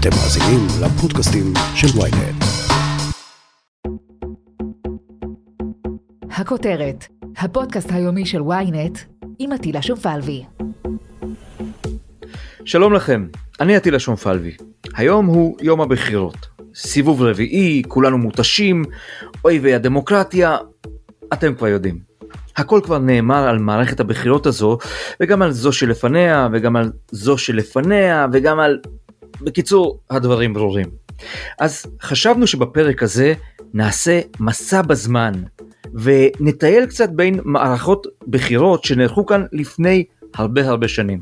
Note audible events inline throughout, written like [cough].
אתם מאזינים לפודקאסטים של ויינט. הכותרת, הפודקאסט היומי של ויינט עם עטילה שומפלבי. שלום לכם, אני עטילה שומפלבי. היום הוא יום הבחירות. סיבוב רביעי, כולנו מותשים, אויבי הדמוקרטיה, אתם כבר יודעים. הכל כבר נאמר על מערכת הבחירות הזו, וגם על זו שלפניה, וגם על זו שלפניה, וגם על... בקיצור, הדברים ברורים. אז חשבנו שבפרק הזה נעשה מסע בזמן, ונטייל קצת בין מערכות בחירות שנערכו כאן לפני הרבה הרבה שנים.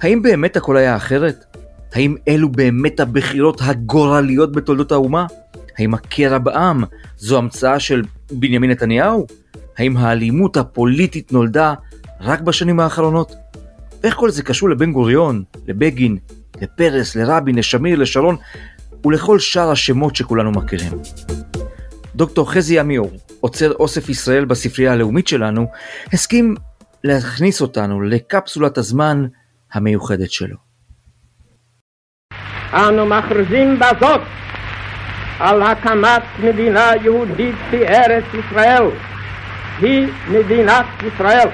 האם באמת הכל היה אחרת? האם אלו באמת הבחירות הגורליות בתולדות האומה? האם הקרע בעם זו המצאה של בנימין נתניהו? האם האלימות הפוליטית נולדה רק בשנים האחרונות? איך כל זה קשור לבן גוריון, לבגין, לפרס, לרבין, לשמיר, לשרון ולכל שאר השמות שכולנו מכירים? דוקטור חזי עמיור, עוצר אוסף ישראל בספרייה הלאומית שלנו, הסכים להכניס אותנו לקפסולת הזמן המיוחדת שלו. אנו מכריזים בזאת על הקמת מדינה יהודית בארץ ישראל. היא מדינת ישראל.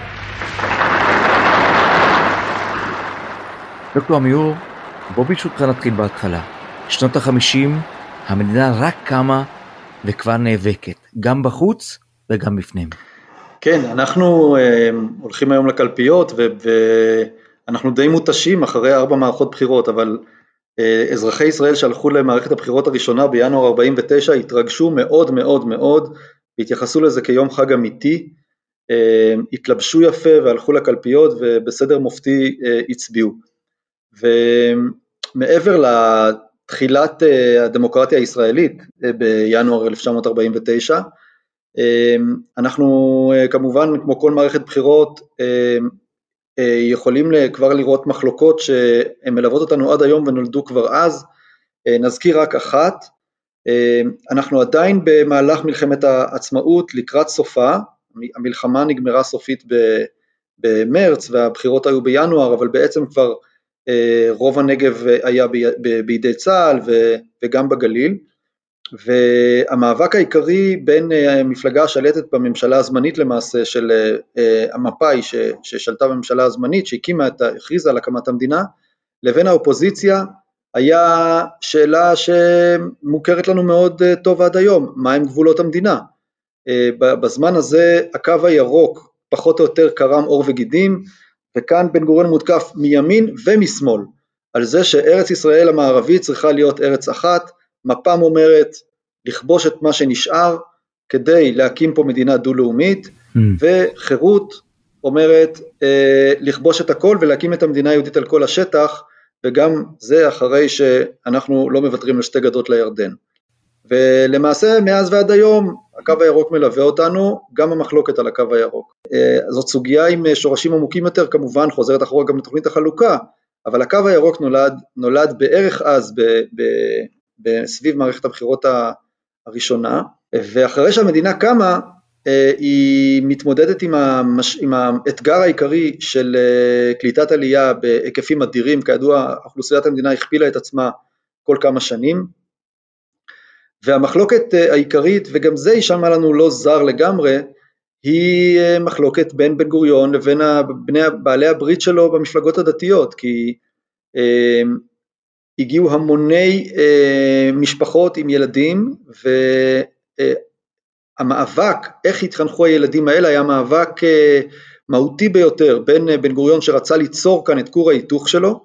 דוקטור עמיור, בוא ברשותך נתחיל בהתחלה. שנות החמישים, המדינה רק קמה וכבר נאבקת, גם בחוץ וגם בפנים. כן, אנחנו אה, הולכים היום לקלפיות ואנחנו די מותשים אחרי ארבע מערכות בחירות, אבל אה, אזרחי ישראל שהלכו למערכת הבחירות הראשונה בינואר 49 התרגשו מאוד מאוד מאוד והתייחסו לזה כיום חג אמיתי, אה, התלבשו יפה והלכו לקלפיות ובסדר מופתי אה, הצביעו. ומעבר לתחילת הדמוקרטיה הישראלית בינואר 1949, אנחנו כמובן כמו כל מערכת בחירות אה, יכולים כבר לראות מחלוקות שהן מלוות אותנו עד היום ונולדו כבר אז, אה, נזכיר רק אחת, אה, אנחנו עדיין במהלך מלחמת העצמאות לקראת סופה, המלחמה נגמרה סופית במרץ והבחירות היו בינואר, אבל בעצם כבר רוב הנגב היה בידי צה"ל וגם בגליל, והמאבק העיקרי בין אה, המפלגה השלטת בממשלה הזמנית למעשה של אה, המפא"י ששלטה בממשלה הזמנית שהקימה את, הכריזה על הקמת המדינה לבין האופוזיציה היה שאלה שמוכרת לנו מאוד אה, טוב עד היום, מהם גבולות המדינה. בזמן הזה הקו הירוק פחות או יותר קרם עור וגידים וכאן בן גוריון מותקף מימין ומשמאל על זה שארץ ישראל המערבית צריכה להיות ארץ אחת מפ"ם אומרת לכבוש את מה שנשאר כדי להקים פה מדינה דו-לאומית, mm. וחירות אומרת אה, לכבוש את הכל ולהקים את המדינה היהודית על כל השטח, וגם זה אחרי שאנחנו לא מוותרים על שתי גדות לירדן. ולמעשה מאז ועד היום הקו הירוק מלווה אותנו, גם המחלוקת על הקו הירוק. אה, זאת סוגיה עם שורשים עמוקים יותר, כמובן חוזרת אחורה גם לתוכנית החלוקה, אבל הקו הירוק נולד, נולד בערך אז ב, ב, סביב מערכת הבחירות הראשונה, ואחרי שהמדינה קמה אה, היא מתמודדת עם, המש... עם האתגר העיקרי של אה, קליטת עלייה בהיקפים אדירים, כידוע אוכלוסיית המדינה הכפילה את עצמה כל כמה שנים, והמחלוקת אה, העיקרית, וגם זה יישמע לנו לא זר לגמרי, היא מחלוקת בין בן גוריון לבין בני, בעלי הברית שלו במפלגות הדתיות, כי הגיעו המוני אה, משפחות עם ילדים והמאבק, אה, איך התחנכו הילדים האלה, היה מאבק אה, מהותי ביותר בין אה, בן גוריון שרצה ליצור כאן את כור ההיתוך שלו,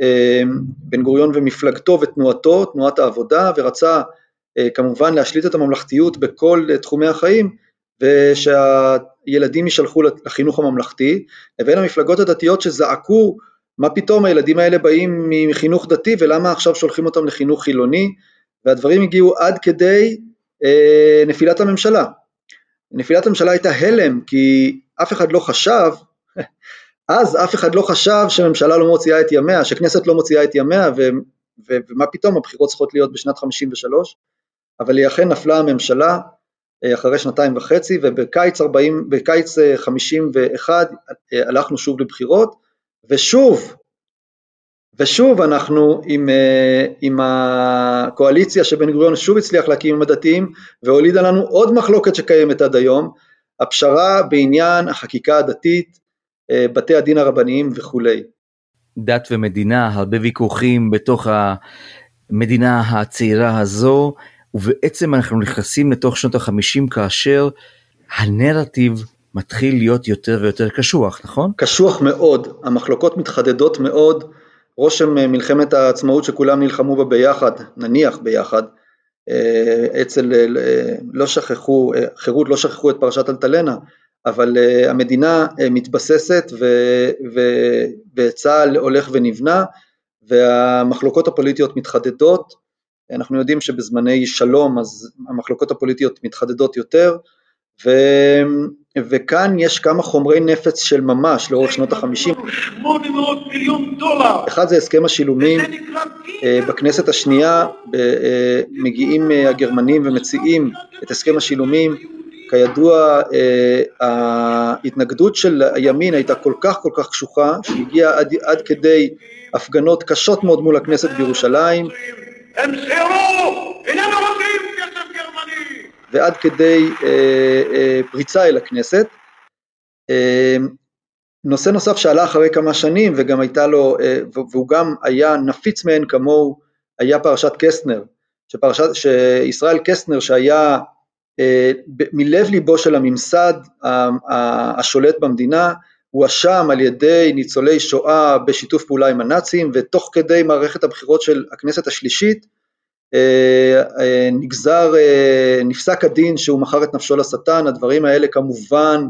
אה, בן גוריון ומפלגתו ותנועתו, תנועת העבודה, ורצה אה, כמובן להשליט את הממלכתיות בכל אה, תחומי החיים, ושהילדים יישלחו לחינוך הממלכתי, לבין המפלגות הדתיות שזעקו מה פתאום הילדים האלה באים מחינוך דתי ולמה עכשיו שולחים אותם לחינוך חילוני, והדברים הגיעו עד כדי אה, נפילת הממשלה. נפילת הממשלה הייתה הלם כי אף אחד לא חשב, [laughs] אז אף אחד לא חשב שממשלה לא מוציאה את ימיה, שכנסת לא מוציאה את ימיה ו, ו, ומה פתאום הבחירות צריכות להיות בשנת 53, אבל היא אכן נפלה הממשלה אה, אחרי שנתיים וחצי ובקיץ 40, בקיץ 51 אה, אה, הלכנו שוב לבחירות ושוב ושוב אנחנו עם, עם הקואליציה שבן גוריון שוב הצליח להקים עם הדתיים והולידה לנו עוד מחלוקת שקיימת עד היום, הפשרה בעניין החקיקה הדתית, בתי הדין הרבניים וכולי. דת ומדינה, הרבה ויכוחים בתוך המדינה הצעירה הזו, ובעצם אנחנו נכנסים לתוך שנות החמישים כאשר הנרטיב מתחיל להיות יותר ויותר קשוח, נכון? קשוח מאוד, המחלוקות מתחדדות מאוד, רושם אה, מלחמת העצמאות שכולם נלחמו בה ביחד, נניח ביחד, אה, אצל, אה, לא שכחו, חירות לא שכחו את פרשת אלטלנה, אבל המדינה מתבססת ו, ו, וצה"ל הולך ונבנה והמחלוקות הפוליטיות מתחדדות, אנחנו יודעים שבזמני שלום אז המחלוקות הפוליטיות מתחדדות יותר ו, וכאן יש כמה חומרי נפץ של ממש לאורך שנות החמישים. אחד זה הסכם השילומים, אה, בכנסת השנייה אה, מגיעים אה, הגרמנים ומציעים את הסכם השילומים, כידוע ההתנגדות של הימין הייתה כל כך כל כך קשוחה שהגיעה עד, עד כדי הפגנות קשות מאוד מול הכנסת בירושלים. הם סירו! איננו רוצים ועד כדי אה, אה, פריצה אל הכנסת. אה, נושא נוסף שעלה אחרי כמה שנים וגם הייתה לו, אה, והוא גם היה נפיץ מאין כמוהו, היה פרשת קסטנר, שפרשת, שישראל קסטנר שהיה אה, מלב ליבו של הממסד השולט במדינה, הואשם על ידי ניצולי שואה בשיתוף פעולה עם הנאצים ותוך כדי מערכת הבחירות של הכנסת השלישית אה, אה, נגזר, אה, נפסק הדין שהוא מכר את נפשו לשטן, הדברים האלה כמובן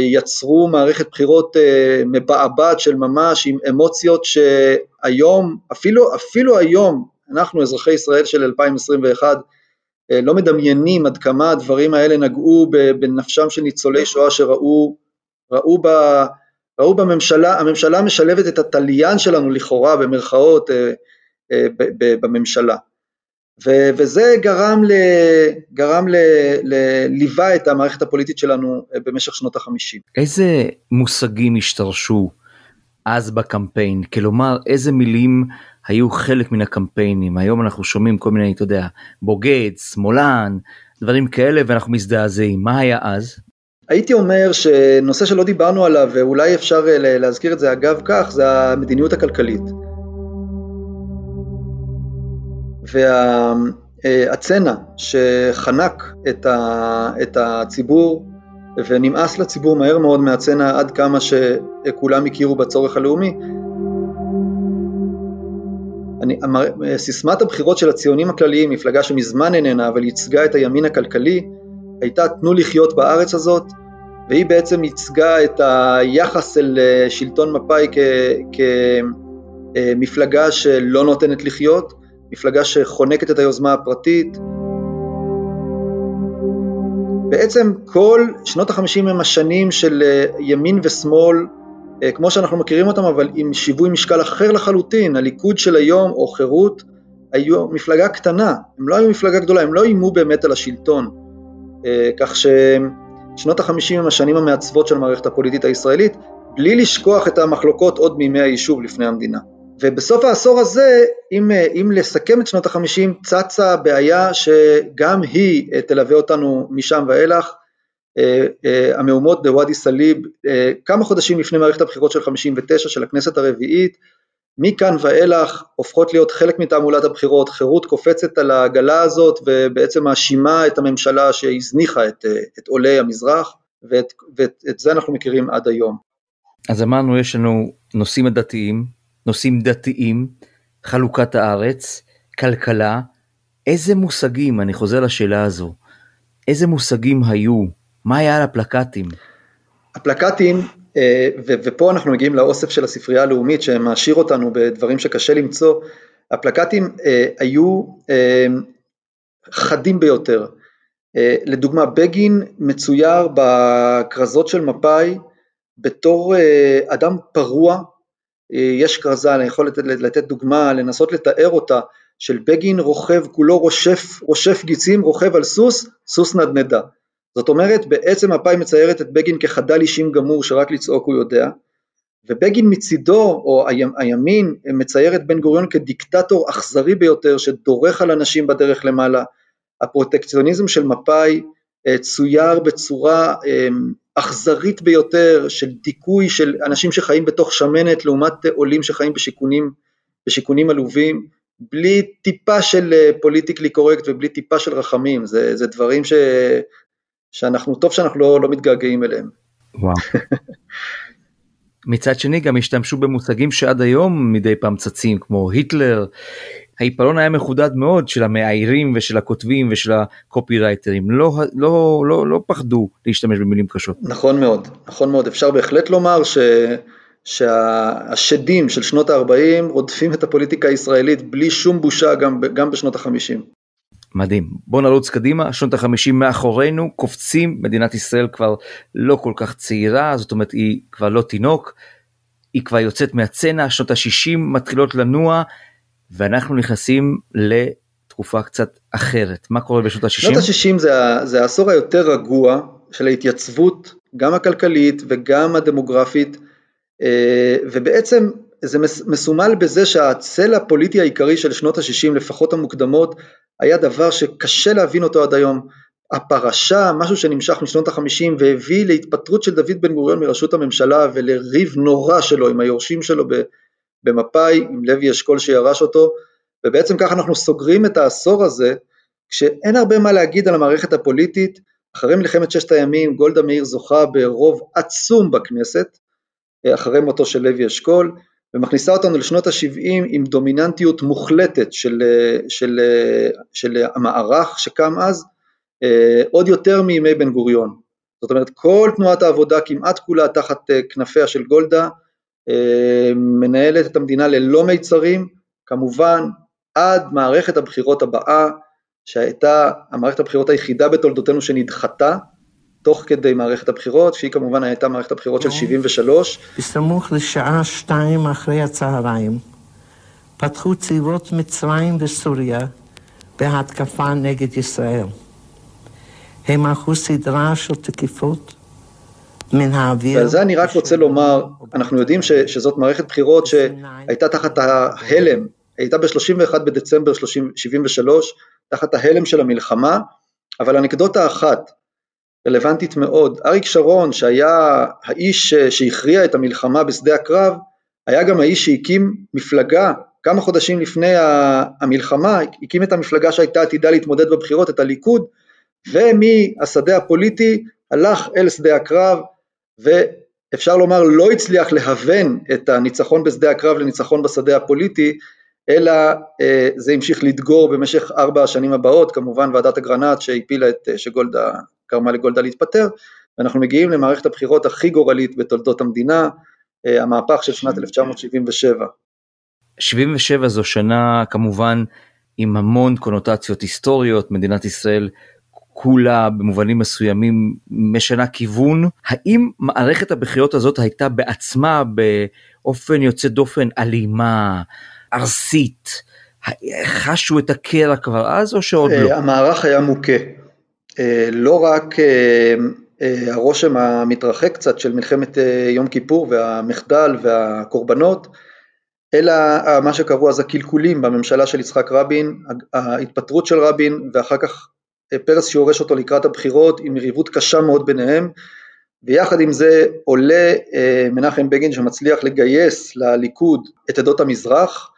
יצרו מערכת בחירות מבעבעת של ממש עם אמוציות שהיום, אפילו, אפילו היום, אנחנו אזרחי ישראל של 2021 לא מדמיינים עד כמה הדברים האלה נגעו בנפשם של ניצולי שואה שראו ראו, ב, ראו בממשלה, הממשלה משלבת את התליין שלנו לכאורה במרכאות בממשלה. ו- וזה גרם, ל, גרם ל, ל, ליווה את המערכת הפוליטית שלנו אה, במשך שנות החמישים. איזה מושגים השתרשו אז בקמפיין? כלומר, איזה מילים היו חלק מן הקמפיינים? היום אנחנו שומעים כל מיני, אתה יודע, בוגד, שמאלן, דברים כאלה, ואנחנו מזדעזעים. מה היה אז? הייתי אומר שנושא שלא דיברנו עליו, ואולי אפשר אה, להזכיר את זה אגב כך, זה המדיניות הכלכלית. והצנע שחנק את הציבור ונמאס לציבור מהר מאוד מהצנע עד כמה שכולם הכירו בצורך הלאומי. אני, סיסמת הבחירות של הציונים הכלליים, מפלגה שמזמן איננה אבל ייצגה את הימין הכלכלי, הייתה תנו לחיות בארץ הזאת, והיא בעצם ייצגה את היחס אל שלטון מפא"י כמפלגה שלא נותנת לחיות, מפלגה שחונקת את היוזמה הפרטית. בעצם כל שנות החמישים הם השנים של אה, ימין ושמאל, אה, כמו שאנחנו מכירים אותם, אבל עם שיווי משקל אחר לחלוטין. הליכוד של היום, או חירות, היו מפלגה קטנה, הם לא היו מפלגה גדולה, הם לא איימו באמת על השלטון. אה, כך ששנות החמישים הם השנים המעצבות של המערכת הפוליטית הישראלית, בלי לשכוח את המחלוקות עוד מימי היישוב לפני המדינה. ובסוף העשור הזה, אם, אם לסכם את שנות החמישים, צצה בעיה שגם היא אה, תלווה אותנו משם ואילך, אה, אה, המהומות בוואדי סאליב, כמה חודשים לפני מערכת הבחירות של 59 של הכנסת הרביעית, מכאן ואילך הופכות להיות חלק מתעמולת הבחירות, חירות קופצת על העגלה הזאת ובעצם מאשימה את הממשלה שהזניחה את, את עולי המזרח ואת, ואת זה אנחנו מכירים עד היום. אז אמרנו יש לנו נושאים הדתיים, נושאים דתיים, חלוקת הארץ, כלכלה, איזה מושגים, אני חוזר לשאלה הזו, איזה מושגים היו? מה היה על הפלקטים? הפלקטים, אה, ופה אנחנו מגיעים לאוסף של הספרייה הלאומית שמעשיר אותנו בדברים שקשה למצוא, הפלקטים אה, היו אה, חדים ביותר. לדוגמה, בגין מצויר בכרזות של מפא"י בתור אדם פרוע יש כרזה, אני יכול לתת, לתת דוגמה, לנסות לתאר אותה, של בגין רוכב, כולו רושף, רושף גיצים, רוכב על סוס, סוס נדנדה. זאת אומרת, בעצם מפא"י מציירת את בגין כחדל אישים גמור שרק לצעוק הוא יודע, ובגין מצידו, או הימין, מצייר את בן גוריון כדיקטטור אכזרי ביותר שדורך על אנשים בדרך למעלה. הפרוטקציוניזם של מפא"י אה, צויר בצורה אמ, אכזרית ביותר של דיכוי של אנשים שחיים בתוך שמנת לעומת עולים שחיים בשיכונים, בשיכונים עלובים, בלי טיפה של פוליטיקלי אה, קורקט ובלי טיפה של רחמים, זה, זה דברים ש, שאנחנו, טוב שאנחנו לא, לא מתגעגעים אליהם. וואו. [laughs] מצד שני גם השתמשו במושגים שעד היום מדי פעם צצים כמו היטלר. העיפרון היה מחודד מאוד של המאיירים ושל הכותבים ושל הקופירייטרים לא לא לא לא פחדו להשתמש במילים קשות. נכון מאוד נכון מאוד אפשר בהחלט לומר ש... שהשדים של שנות ה-40 רודפים את הפוליטיקה הישראלית בלי שום בושה גם, גם בשנות ה-50. מדהים. בוא נרוץ קדימה, שנות החמישים מאחורינו, קופצים, מדינת ישראל כבר לא כל כך צעירה, זאת אומרת היא כבר לא תינוק, היא כבר יוצאת מהצנע, שנות השישים מתחילות לנוע, ואנחנו נכנסים לתקופה קצת אחרת. מה קורה בשנות השישים? שנות השישים זה, זה העשור היותר רגוע של ההתייצבות, גם הכלכלית וגם הדמוגרפית, אה, ובעצם זה מסומל בזה שהצל הפוליטי העיקרי של שנות ה-60, לפחות המוקדמות, היה דבר שקשה להבין אותו עד היום. הפרשה, משהו שנמשך משנות ה-50 והביא להתפטרות של דוד בן גוריון מראשות הממשלה ולריב נורא שלו עם היורשים שלו במפא"י, עם לוי אשכול שירש אותו, ובעצם ככה אנחנו סוגרים את העשור הזה, כשאין הרבה מה להגיד על המערכת הפוליטית, אחרי מלחמת ששת הימים גולדה מאיר זוכה ברוב עצום בכנסת, אחרי מותו של לוי אשכול, ומכניסה אותנו לשנות ה-70 עם דומיננטיות מוחלטת של, של, של המערך שקם אז, עוד יותר מימי בן גוריון. זאת אומרת כל תנועת העבודה כמעט כולה תחת כנפיה של גולדה, מנהלת את המדינה ללא מיצרים, כמובן עד מערכת הבחירות הבאה, שהייתה המערכת הבחירות היחידה בתולדותינו שנדחתה, תוך כדי מערכת הבחירות, שהיא כמובן הייתה מערכת הבחירות של 73. בסמוך לשעה שתיים אחרי הצהריים, פתחו צבאות מצרים וסוריה בהתקפה נגד ישראל. הם ערכו סדרה של תקיפות מן האוויר. ועל זה אני רק רוצה לומר, אנחנו יודעים ש, שזאת מערכת בחירות שהייתה תחת ההלם, הייתה ב-31 בדצמבר 73, תחת ההלם של המלחמה, אבל אנקדוטה אחת, רלוונטית מאוד. אריק שרון שהיה האיש שהכריע את המלחמה בשדה הקרב, היה גם האיש שהקים מפלגה כמה חודשים לפני המלחמה, הקים את המפלגה שהייתה עתידה להתמודד בבחירות, את הליכוד, ומהשדה הפוליטי הלך אל שדה הקרב, ואפשר לומר לא הצליח להוון את הניצחון בשדה הקרב לניצחון בשדה הפוליטי, אלא אה, זה המשיך לדגור במשך ארבע השנים הבאות, כמובן ועדת אגרנט שהפילה את, שגולדה גרמה לגולדה להתפטר, ואנחנו מגיעים למערכת הבחירות הכי גורלית בתולדות המדינה, אה, המהפך של שנת 1977. 77 זו שנה כמובן עם המון קונוטציות היסטוריות, מדינת ישראל כולה במובנים מסוימים משנה כיוון. האם מערכת הבחירות הזאת הייתה בעצמה באופן יוצא דופן אלימה, ארסית? חשו את הקרע כבר אז או שעוד לא? אה, המערך היה מוכה. אה, לא רק אה, אה, הרושם המתרחק קצת של מלחמת יום כיפור והמחדל והקורבנות, אלא מה שקראו אז הקלקולים בממשלה של יצחק רבין, ההתפטרות של רבין ואחר כך פרס שיורש אותו לקראת הבחירות עם יריבות קשה מאוד ביניהם, ויחד עם זה עולה מנחם בגין שמצליח לגייס לליכוד את עדות המזרח,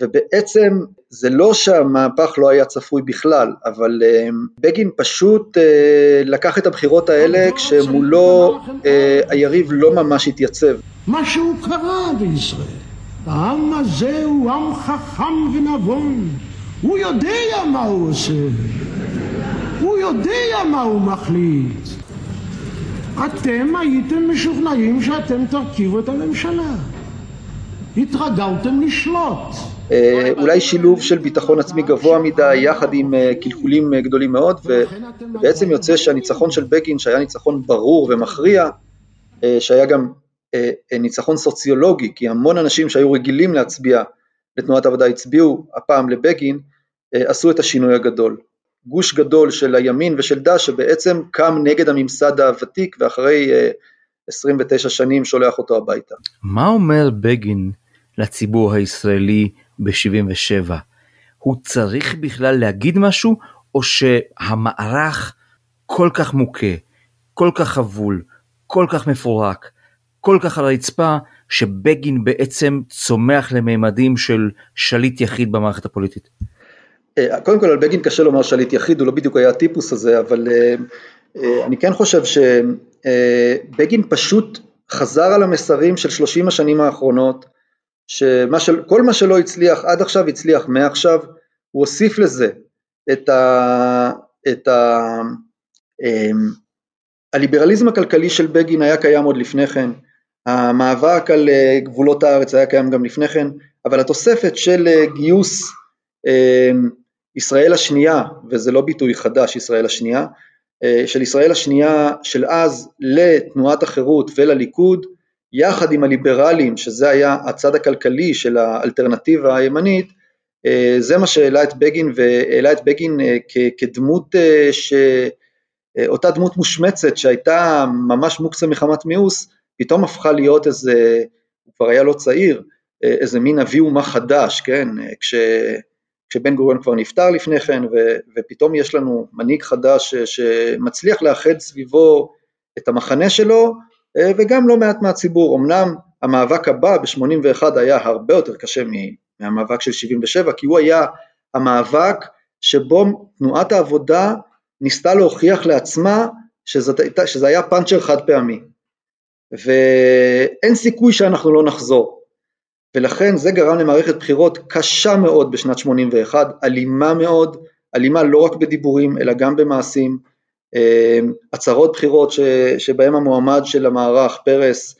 ובעצם זה לא שהמהפך לא היה צפוי בכלל, אבל uh, בגין פשוט uh, לקח את הבחירות האלה כשמולו uh, היריב לא ממש התייצב. משהו קרה בישראל. העם הזה הוא עם חכם ונבון. הוא יודע מה הוא עושה. הוא יודע מה הוא מחליט. אתם הייתם משוכנעים שאתם תרכיבו את הממשלה. התרגלתם לשלוט. אה, אולי שילוב של ביטחון עצמי גבוה מדי יחד עם אה, קלקולים אה, גדולים מאוד ובעצם יוצא שהניצחון של בגין שהיה ניצחון ברור ומכריע שהיה גם ניצחון סוציולוגי כי המון אנשים שהיו רגילים להצביע לתנועת העבודה הצביעו הפעם לבגין עשו את השינוי הגדול. גוש גדול של הימין ושל דש שבעצם קם נגד הממסד הוותיק ואחרי 29 שנים שולח אותו הביתה. מה אומר בגין לציבור הישראלי ב-77? הוא צריך בכלל להגיד משהו, או שהמערך כל כך מוכה, כל כך חבול, כל כך מפורק, כל כך על הרצפה, שבגין בעצם צומח לממדים של שליט יחיד במערכת הפוליטית? אה, קודם כל על בגין קשה לומר שליט יחיד, הוא לא בדיוק היה הטיפוס הזה, אבל אה, אה, אני כן חושב שבגין פשוט חזר על המסרים של 30 השנים האחרונות, שכל מה שלא הצליח עד עכשיו הצליח מעכשיו, הוא הוסיף לזה את, ה, את ה, הליברליזם הכלכלי של בגין היה קיים עוד לפני כן, המאבק על גבולות הארץ היה קיים גם לפני כן, אבל התוספת של גיוס ישראל השנייה, וזה לא ביטוי חדש, ישראל השנייה, אה, של ישראל השנייה של אז לתנועת החירות ולליכוד, יחד עם הליברלים, שזה היה הצד הכלכלי של האלטרנטיבה הימנית, אה, זה מה שהעלה את בגין, והעלה את בגין אה, כדמות, ש... אותה דמות מושמצת שהייתה ממש מוקצה מחמת מיאוס, פתאום הפכה להיות איזה, הוא כבר היה לא צעיר, איזה מין אבי אומה חדש, כן, כש... כשבן גוריון כבר נפטר לפני כן, ו, ופתאום יש לנו מנהיג חדש שמצליח לאחד סביבו את המחנה שלו, אה, וגם לא מעט מהציבור. אמנם המאבק הבא ב-81 היה הרבה יותר קשה מהמאבק של 77, כי הוא היה המאבק שבו תנועת העבודה ניסתה להוכיח לעצמה שזה, שזה היה פאנצ'ר חד פעמי. ואין סיכוי שאנחנו לא נחזור. ולכן זה גרם למערכת בחירות קשה מאוד בשנת 81, אלימה מאוד, אלימה לא רק בדיבורים אלא גם במעשים, הצהרות בחירות ש, שבהם המועמד של המערך, פרס,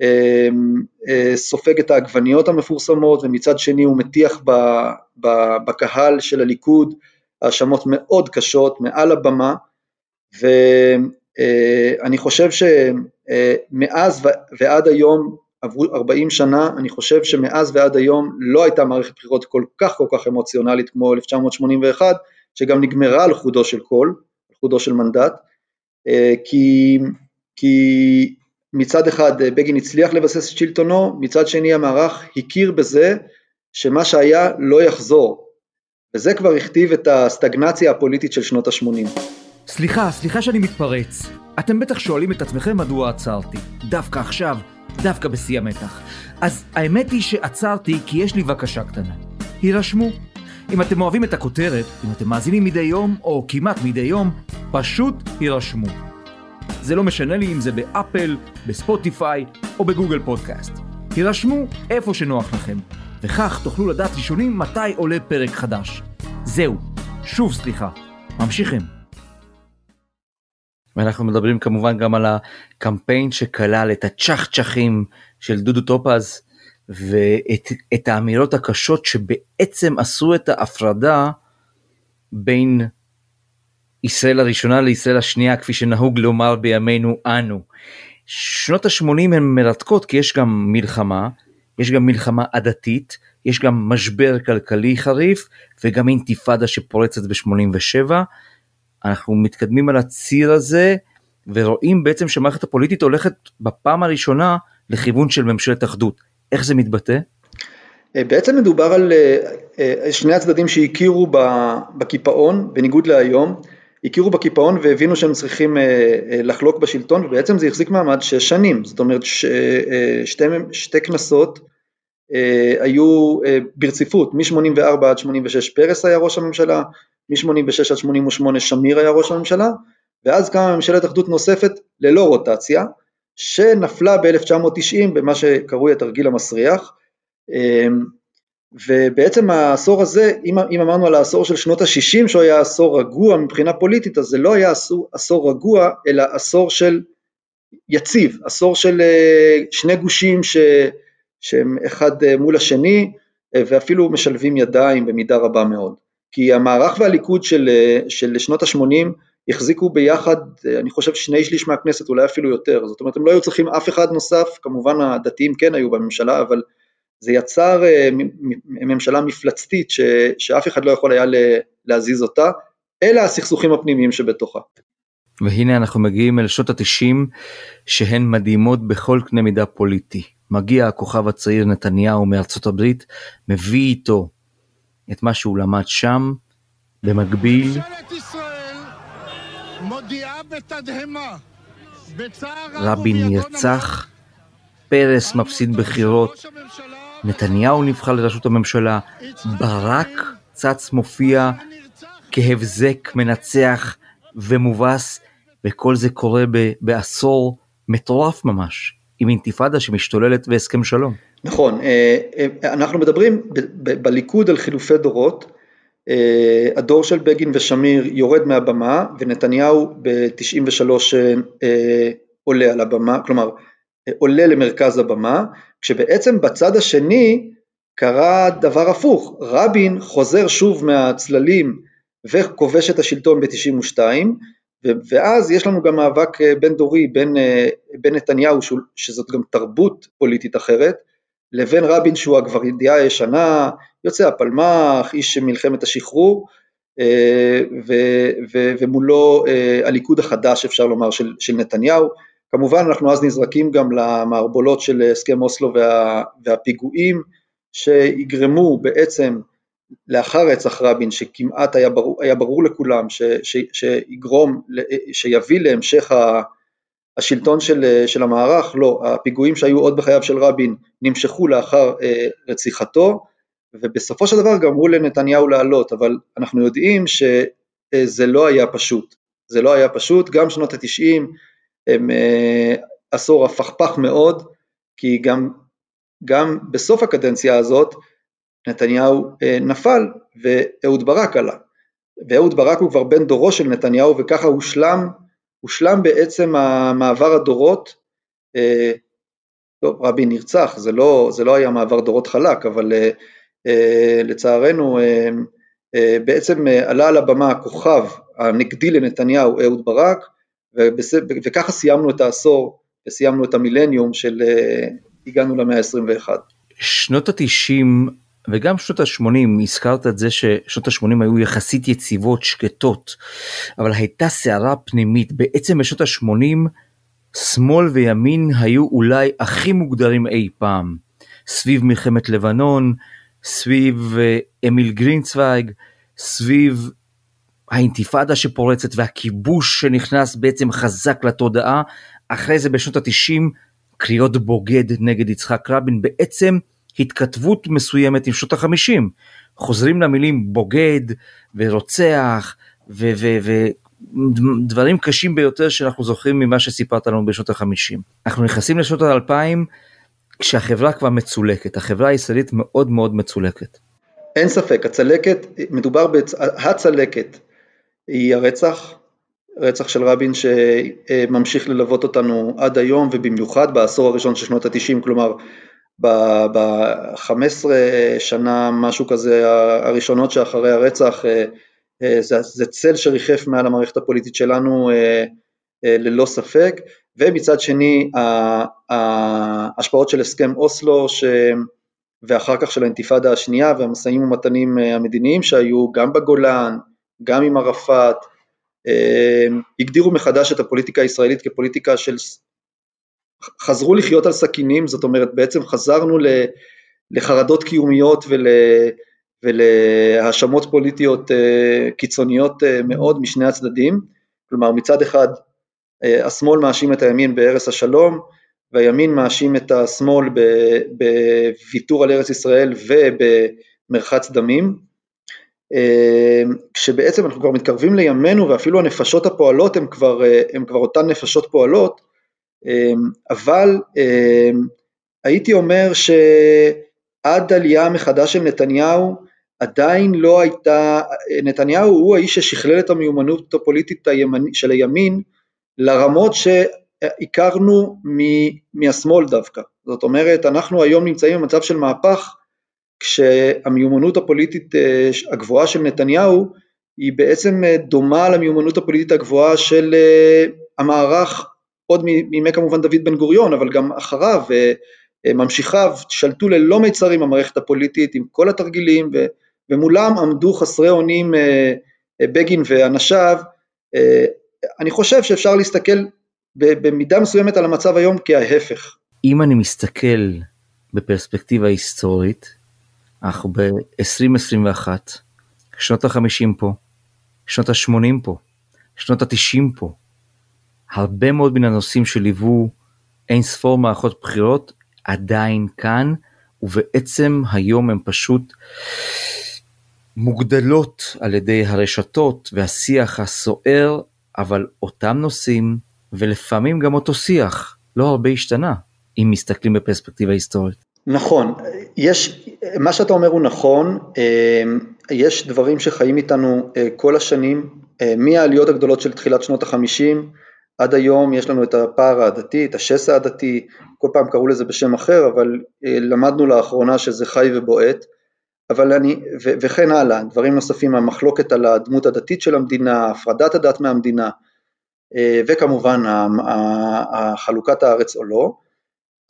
אמ, אה, סופג את העגבניות המפורסמות ומצד שני הוא מטיח ב, ב, בקהל של הליכוד האשמות מאוד קשות מעל הבמה. ואני אה, חושב שמאז ועד היום עברו 40 שנה, אני חושב שמאז ועד היום לא הייתה מערכת בחירות כל כך כל כך אמוציונלית כמו 1981, שגם נגמרה על חודו של קול, על חודו של מנדט, אה, כי, כי מצד אחד אה, בגין הצליח לבסס את שלטונו, מצד שני המערך הכיר בזה שמה שהיה לא יחזור, וזה כבר הכתיב את הסטגנציה הפוליטית של שנות ה-80. סליחה, סליחה שאני מתפרץ. אתם בטח שואלים את עצמכם מדוע עצרתי. דווקא עכשיו, דווקא בשיא המתח. אז האמת היא שעצרתי כי יש לי בקשה קטנה. הירשמו. אם אתם אוהבים את הכותרת, אם אתם מאזינים מדי יום, או כמעט מדי יום, פשוט הירשמו. זה לא משנה לי אם זה באפל, בספוטיפיי או בגוגל פודקאסט. הירשמו איפה שנוח לכם, וכך תוכלו לדעת ראשונים מתי עולה פרק חדש. זהו, שוב סליחה. ממשיכים. ואנחנו מדברים כמובן גם על הקמפיין שכלל את הצ'חצ'חים של דודו טופז ואת האמירות הקשות שבעצם עשו את ההפרדה בין ישראל הראשונה לישראל השנייה כפי שנהוג לומר בימינו אנו. שנות ה-80 הן מרתקות כי יש גם מלחמה, יש גם מלחמה עדתית, יש גם משבר כלכלי חריף וגם אינתיפאדה שפורצת ב-87 אנחנו מתקדמים על הציר הזה ורואים בעצם שהמערכת הפוליטית הולכת בפעם הראשונה לכיוון של ממשלת אחדות. איך זה מתבטא? אה, בעצם מדובר על אה, אה, שני הצדדים שהכירו בקיפאון, בניגוד להיום, הכירו בקיפאון והבינו שהם צריכים לחלוק בשלטון ובעצם זה החזיק מעמד שש שנים, זאת אומרת שתי, שתי כנסות היו ברציפות, מ-84 עד 86 פרס היה ראש הממשלה, מ-86 עד 88 שמיר היה ראש הממשלה, ואז קמה ממשלת אחדות נוספת ללא רוטציה, שנפלה ב-1990 במה שקרוי התרגיל המסריח, אמ, ובעצם העשור הזה, אם, אם אמרנו על העשור של שנות ה-60 שהוא היה עשור רגוע מבחינה פוליטית, אז זה לא היה עשור, עשור רגוע, אלא עשור של יציב, עשור של אה, שני גושים ש, שהם אחד אה, מול השני, אה, ואפילו משלבים ידיים במידה רבה מאוד. כי המערך והליכוד של, של שנות ה-80 החזיקו ביחד, אני חושב שני שליש מהכנסת, אולי אפילו יותר, זאת אומרת הם לא היו צריכים אף אחד נוסף, כמובן הדתיים כן היו בממשלה, אבל זה יצר אה, ממשלה מפלצתית ש, שאף אחד לא יכול היה להזיז אותה, אלא הסכסוכים הפנימיים שבתוכה. והנה אנחנו מגיעים אל שנות התשעים שהן מדהימות בכל קנה מידה פוליטי. מגיע הכוכב הצעיר נתניהו מארצות הברית, מביא איתו את מה שהוא למד שם, במקביל ממשלת ישראל מודיעה בתדהמה, בצער רבין נרצח, פרס מפסיד בחירות, נתניהו נבחר לראשות הממשלה, ברק צץ מופיע כהבזק מנצח ומובס, וכל זה קורה ב- בעשור מטורף ממש, עם אינתיפאדה שמשתוללת והסכם שלום. נכון, אה, אה, אנחנו מדברים ב- ב- בליכוד על חילופי דורות, הדור של בגין ושמיר יורד מהבמה ונתניהו ב-93 עולה על הבמה, כלומר אה, עולה למרכז הבמה, כשבעצם בצד השני קרה דבר הפוך, רבין חוזר שוב מהצללים וכובש את השלטון ב-92 ואז יש לנו גם מאבק אה, בין דורי בין, אה, בין נתניהו שזאת גם תרבות פוליטית אחרת לבין רבין שהוא הגברדיה הישנה, יוצא הפלמ"ח, איש מלחמת השחרור אה, ו- ו- ומולו אה, הליכוד החדש אפשר לומר של, של נתניהו, כמובן אנחנו אז נזרקים גם למערבולות של הסכם אוסלו וה, והפיגועים שיגרמו בעצם לאחר רצח רבין שכמעט היה ברור, היה ברור לכולם ש, ש, שיגרום, שיביא להמשך ה- השלטון של, של המערך, לא, הפיגועים שהיו עוד בחייו של רבין נמשכו לאחר אה, רציחתו ובסופו של דבר גרמו לנתניהו לעלות, אבל אנחנו יודעים שזה לא היה פשוט, זה לא היה פשוט, גם שנות התשעים הם אה, עשור הפכפך מאוד, כי גם, גם בסוף הקדנציה הזאת נתניהו אה, נפל ואהוד ברק עלה, ואהוד ברק הוא כבר בן דורו של נתניהו וככה הושלם, הושלם בעצם המעבר הדורות, אה, טוב רבין נרצח, זה לא, זה לא היה מעבר דורות חלק, אבל אה, אה, לצערנו בעצם עלה על הבמה הכוכב הנגדי לנתניהו אהוד ברק. וככה סיימנו את העשור וסיימנו את המילניום של הגענו למאה ה-21. שנות התשעים וגם שנות ה-80, הזכרת את זה ששנות ה-80 היו יחסית יציבות, שקטות, אבל הייתה סערה פנימית. בעצם בשנות ה-80 שמאל וימין היו אולי הכי מוגדרים אי פעם. סביב מלחמת לבנון, סביב אה, אמיל גרינצוויג, סביב האינתיפאדה שפורצת והכיבוש שנכנס בעצם חזק לתודעה. אחרי זה בשנות ה-90 קריאות בוגד נגד יצחק רבין, בעצם התכתבות מסוימת עם שנות החמישים. חוזרים למילים בוגד ורוצח ודברים קשים ביותר שאנחנו זוכרים ממה שסיפרת לנו בשנות החמישים. אנחנו נכנסים לשנות האלפיים כשהחברה כבר מצולקת, החברה הישראלית מאוד מאוד מצולקת. אין ספק, הצלקת, מדובר, בצ... הצלקת היא הרצח, רצח של רבין שממשיך ללוות אותנו עד היום ובמיוחד בעשור הראשון של שנות התשעים, כלומר ב-15 שנה משהו כזה הראשונות שאחרי הרצח זה, זה צל שריחף מעל המערכת הפוליטית שלנו ללא ספק. ומצד שני ההשפעות של הסכם אוסלו ש... ואחר כך של האינתיפאדה השנייה והמשאים ומתנים המדיניים שהיו גם בגולן, גם עם ערפאת, הגדירו מחדש את הפוליטיקה הישראלית כפוליטיקה של חזרו לחיות על סכינים, זאת אומרת בעצם חזרנו לחרדות קיומיות ול, ולהאשמות פוליטיות קיצוניות מאוד משני הצדדים, כלומר מצד אחד השמאל מאשים את הימין בהרס השלום והימין מאשים את השמאל בוויתור על ארץ ישראל ובמרחץ דמים, כשבעצם אנחנו כבר מתקרבים לימינו ואפילו הנפשות הפועלות הן כבר, כבר אותן נפשות פועלות, אבל הייתי אומר שעד עלייה מחדש של נתניהו עדיין לא הייתה, נתניהו הוא האיש ששכלל את המיומנות הפוליטית של הימין לרמות שהכרנו מהשמאל דווקא, זאת אומרת אנחנו היום נמצאים במצב של מהפך כשהמיומנות הפוליטית הגבוהה של נתניהו היא בעצם דומה למיומנות הפוליטית הגבוהה של המערך עוד מימי כמובן דוד בן גוריון אבל גם אחריו ממשיכיו שלטו ללא מיצרים המערכת הפוליטית עם כל התרגילים ומולם עמדו חסרי אונים בגין ואנשיו אני חושב שאפשר להסתכל במידה מסוימת על המצב היום כההפך. אם אני מסתכל בפרספקטיבה היסטורית, אנחנו ב-2021, שנות ה-50 פה, שנות ה-80 פה, שנות ה-90 פה. הרבה מאוד מן הנושאים שליוו אין ספור מערכות בחירות עדיין כאן, ובעצם היום הם פשוט מוגדלות על ידי הרשתות והשיח הסוער, אבל אותם נושאים, ולפעמים גם אותו שיח, לא הרבה השתנה, אם מסתכלים בפרספקטיבה היסטורית. נכון, יש, מה שאתה אומר הוא נכון, אה, יש דברים שחיים איתנו אה, כל השנים, אה, מהעליות הגדולות של תחילת שנות החמישים עד היום יש לנו את הפער העדתי, את השסע העדתי, כל פעם קראו לזה בשם אחר, אבל למדנו לאחרונה שזה חי ובועט, אבל אני, ו, וכן הלאה, דברים נוספים, המחלוקת על הדמות הדתית של המדינה, הפרדת הדת מהמדינה, וכמובן חלוקת הארץ או לא,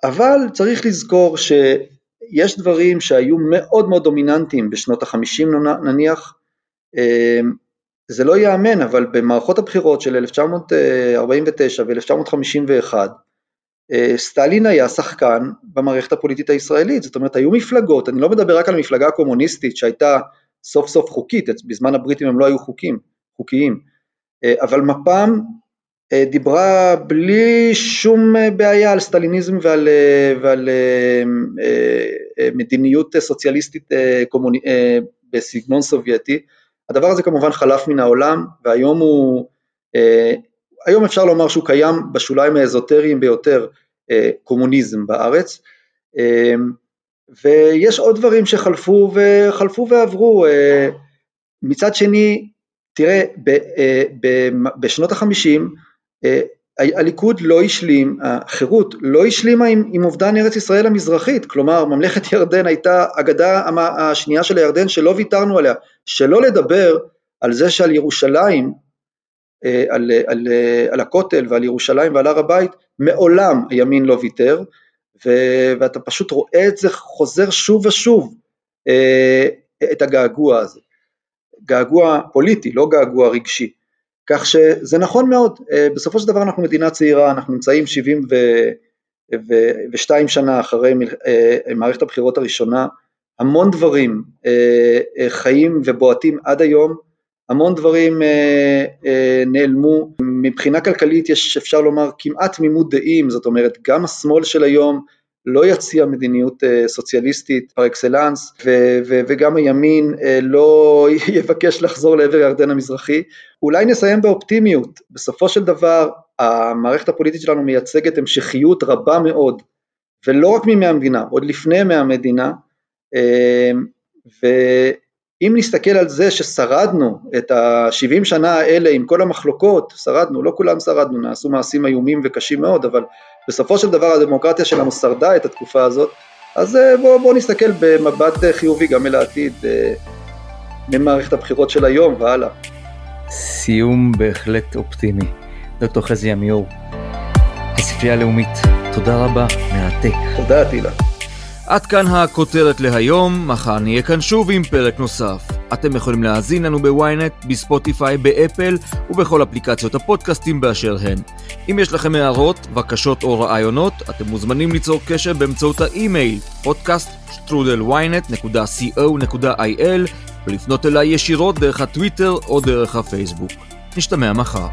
אבל צריך לזכור שיש דברים שהיו מאוד מאוד דומיננטיים בשנות החמישים נניח, אמ, זה לא ייאמן, אבל במערכות הבחירות של 1949 ו-1951, אה, סטלין היה שחקן במערכת הפוליטית הישראלית, זאת אומרת היו מפלגות, אני לא מדבר רק על המפלגה הקומוניסטית שהייתה סוף סוף חוקית, בזמן הבריטים הם לא היו חוקים, חוקיים, אה, אבל מפ"ם אה, דיברה בלי שום בעיה על סטליניזם ועל, ועל מדיניות סוציאליסטית קומוני, בסגנון סובייטי. הדבר הזה כמובן חלף מן העולם והיום הוא, היום אפשר לומר שהוא קיים בשוליים האזוטריים ביותר קומוניזם בארץ. ויש עוד דברים שחלפו וחלפו ועברו. מצד שני, תראה, בשנות החמישים אה, הליכוד לא השלים, החירות לא השלימה עם, עם אובדן ארץ ישראל המזרחית, כלומר ממלכת ירדן הייתה אגדה השנייה של הירדן שלא ויתרנו עליה, שלא לדבר על זה שעל ירושלים, אה, על, על, על הכותל ועל ירושלים ועל הר הבית, מעולם הימין לא ויתר, ו, ואתה פשוט רואה את זה חוזר שוב ושוב, אה, את הגעגוע הזה, געגוע פוליטי, לא געגוע רגשי. כך שזה נכון מאוד, אה, בסופו של דבר אנחנו מדינה צעירה, אנחנו נמצאים 72 שנה אחרי אה, מערכת הבחירות הראשונה, המון דברים אה, חיים ובועטים עד היום, המון דברים נעלמו, מבחינה כלכלית יש אפשר לומר כמעט תמימות דעים, זאת אומרת גם השמאל של היום לא יציע מדיניות אה, סוציאליסטית פר אקסלנס ו- ו- וגם הימין אה, לא [laughs] יבקש לחזור לעבר ירדן המזרחי. אולי נסיים באופטימיות, בסופו של דבר המערכת הפוליטית שלנו מייצגת המשכיות רבה מאוד ולא רק מימי המדינה, עוד לפני ימי המדינה. אה, ואם נסתכל על זה ששרדנו את ה-70 שנה האלה עם כל המחלוקות, שרדנו, לא כולם שרדנו, נעשו מעשים איומים וקשים מאוד, אבל בסופו של דבר הדמוקרטיה שלנו שרדה את התקופה הזאת, אז אה, בואו בוא נסתכל במבט אה, חיובי גם אל העתיד, אה, ממערכת הבחירות של היום והלאה. סיום בהחלט אופטימי. דוקטור חזי עמיור, הספרייה הלאומית, תודה רבה, מרתק. תודה, תהילה. עד כאן הכותרת להיום, מחר נהיה כאן שוב עם פרק נוסף. אתם יכולים להאזין לנו בוויינט, בספוטיפיי, באפל ובכל אפליקציות הפודקאסטים באשר הן. אם יש לכם הערות, בקשות או רעיונות, אתם מוזמנים ליצור קשר באמצעות האימייל podcaststrudelwynet.co.il ולפנות אליי ישירות דרך הטוויטר או דרך הפייסבוק. נשתמע מחר.